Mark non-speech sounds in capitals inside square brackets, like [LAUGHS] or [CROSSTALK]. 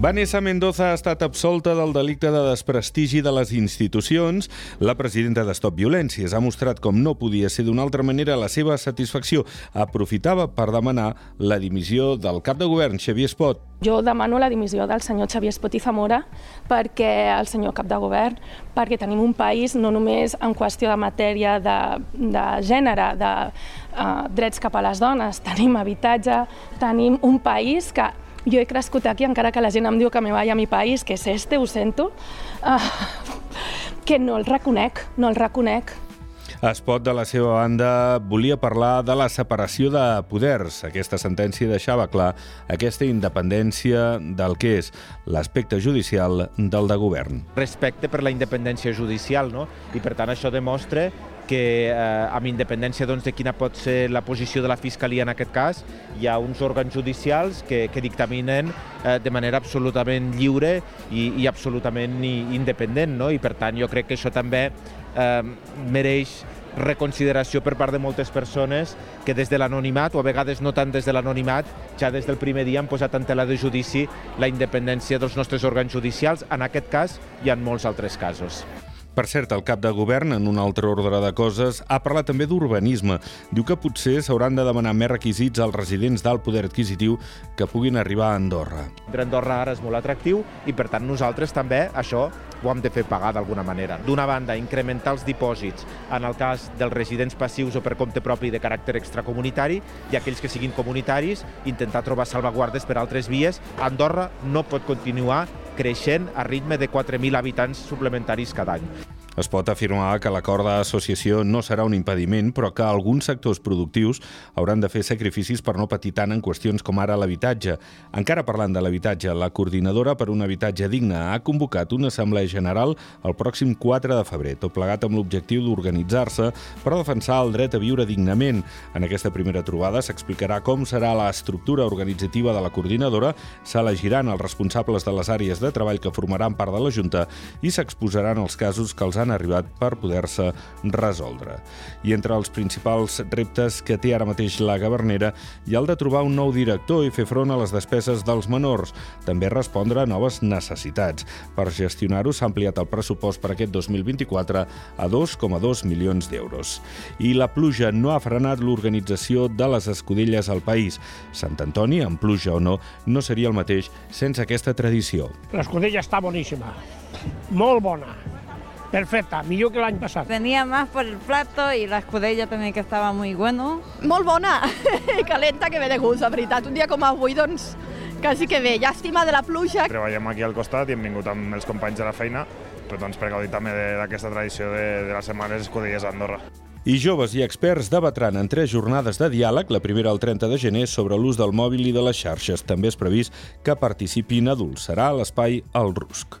Vanessa Mendoza ha estat absolta del delicte de desprestigi de les institucions. La presidenta de Stop Violències ha mostrat com no podia ser d'una altra manera la seva satisfacció. Aprofitava per demanar la dimissió del cap de govern, Xavier Espot. Jo demano la dimissió del senyor Xavier Espot i Zamora perquè el senyor cap de govern, perquè tenim un país no només en qüestió de matèria de, de gènere, de uh, drets cap a les dones, tenim habitatge, tenim un país que jo he crescut aquí, encara que la gent em diu que me vaya a mi país, que és este, ho sento, uh, que no el reconec, no el reconec. Espot, de la seva banda, volia parlar de la separació de poders. Aquesta sentència deixava clar aquesta independència del que és l'aspecte judicial del de govern. Respecte per la independència judicial, no? I per tant això demostra que eh, amb independència doncs, de quina pot ser la posició de la Fiscalia en aquest cas, hi ha uns òrgans judicials que, que dictaminen eh, de manera absolutament lliure i, i absolutament independent, no? i per tant jo crec que això també eh, mereix reconsideració per part de moltes persones que des de l'anonimat, o a vegades no tant des de l'anonimat, ja des del primer dia han posat en tela de judici la independència dels nostres òrgans judicials, en aquest cas i en molts altres casos. Per cert, el cap de govern, en un altre ordre de coses, ha parlat també d'urbanisme. Diu que potser s'hauran de demanar més requisits als residents d'alt poder adquisitiu que puguin arribar a Andorra. Andorra ara és molt atractiu i, per tant, nosaltres també això ho hem de fer pagar d'alguna manera. D'una banda, incrementar els dipòsits en el cas dels residents passius o per compte propi de caràcter extracomunitari i aquells que siguin comunitaris, intentar trobar salvaguardes per altres vies. Andorra no pot continuar creixent a ritme de 4.000 habitants suplementaris cada any. Es pot afirmar que l'acord d'associació no serà un impediment, però que alguns sectors productius hauran de fer sacrificis per no patir tant en qüestions com ara l'habitatge. Encara parlant de l'habitatge, la coordinadora per un habitatge digne ha convocat una assemblea general el pròxim 4 de febrer, tot plegat amb l'objectiu d'organitzar-se per defensar el dret a viure dignament. En aquesta primera trobada s'explicarà com serà l'estructura organitzativa de la coordinadora, s'elegiran els responsables de les àrees de treball que formaran part de la Junta i s'exposaran els casos que els han han arribat per poder-se resoldre. I entre els principals reptes que té ara mateix la Gavernera hi ha el de trobar un nou director i fer front a les despeses dels menors, també respondre a noves necessitats. Per gestionar-ho s'ha ampliat el pressupost per aquest 2024 a 2,2 milions d'euros. I la pluja no ha frenat l'organització de les escudelles al país. Sant Antoni, amb pluja o no, no seria el mateix sense aquesta tradició. L'escudella està boníssima, molt bona perfecta, millor que l'any passat. Venía más por el plato y la escudella també que estava muy bueno. Molt bona, [LAUGHS] calenta que ve de gust, la veritat. Un dia com avui, doncs, quasi que bé. Llàstima de la pluja. Treballem aquí al costat i hem vingut amb els companys de la feina però doncs, per gaudir també d'aquesta tradició de, de les setmanes escudelles a Andorra. I joves i experts debatran en tres jornades de diàleg, la primera el 30 de gener, sobre l'ús del mòbil i de les xarxes. També és previst que participin adults. Serà a l'espai El Rusc.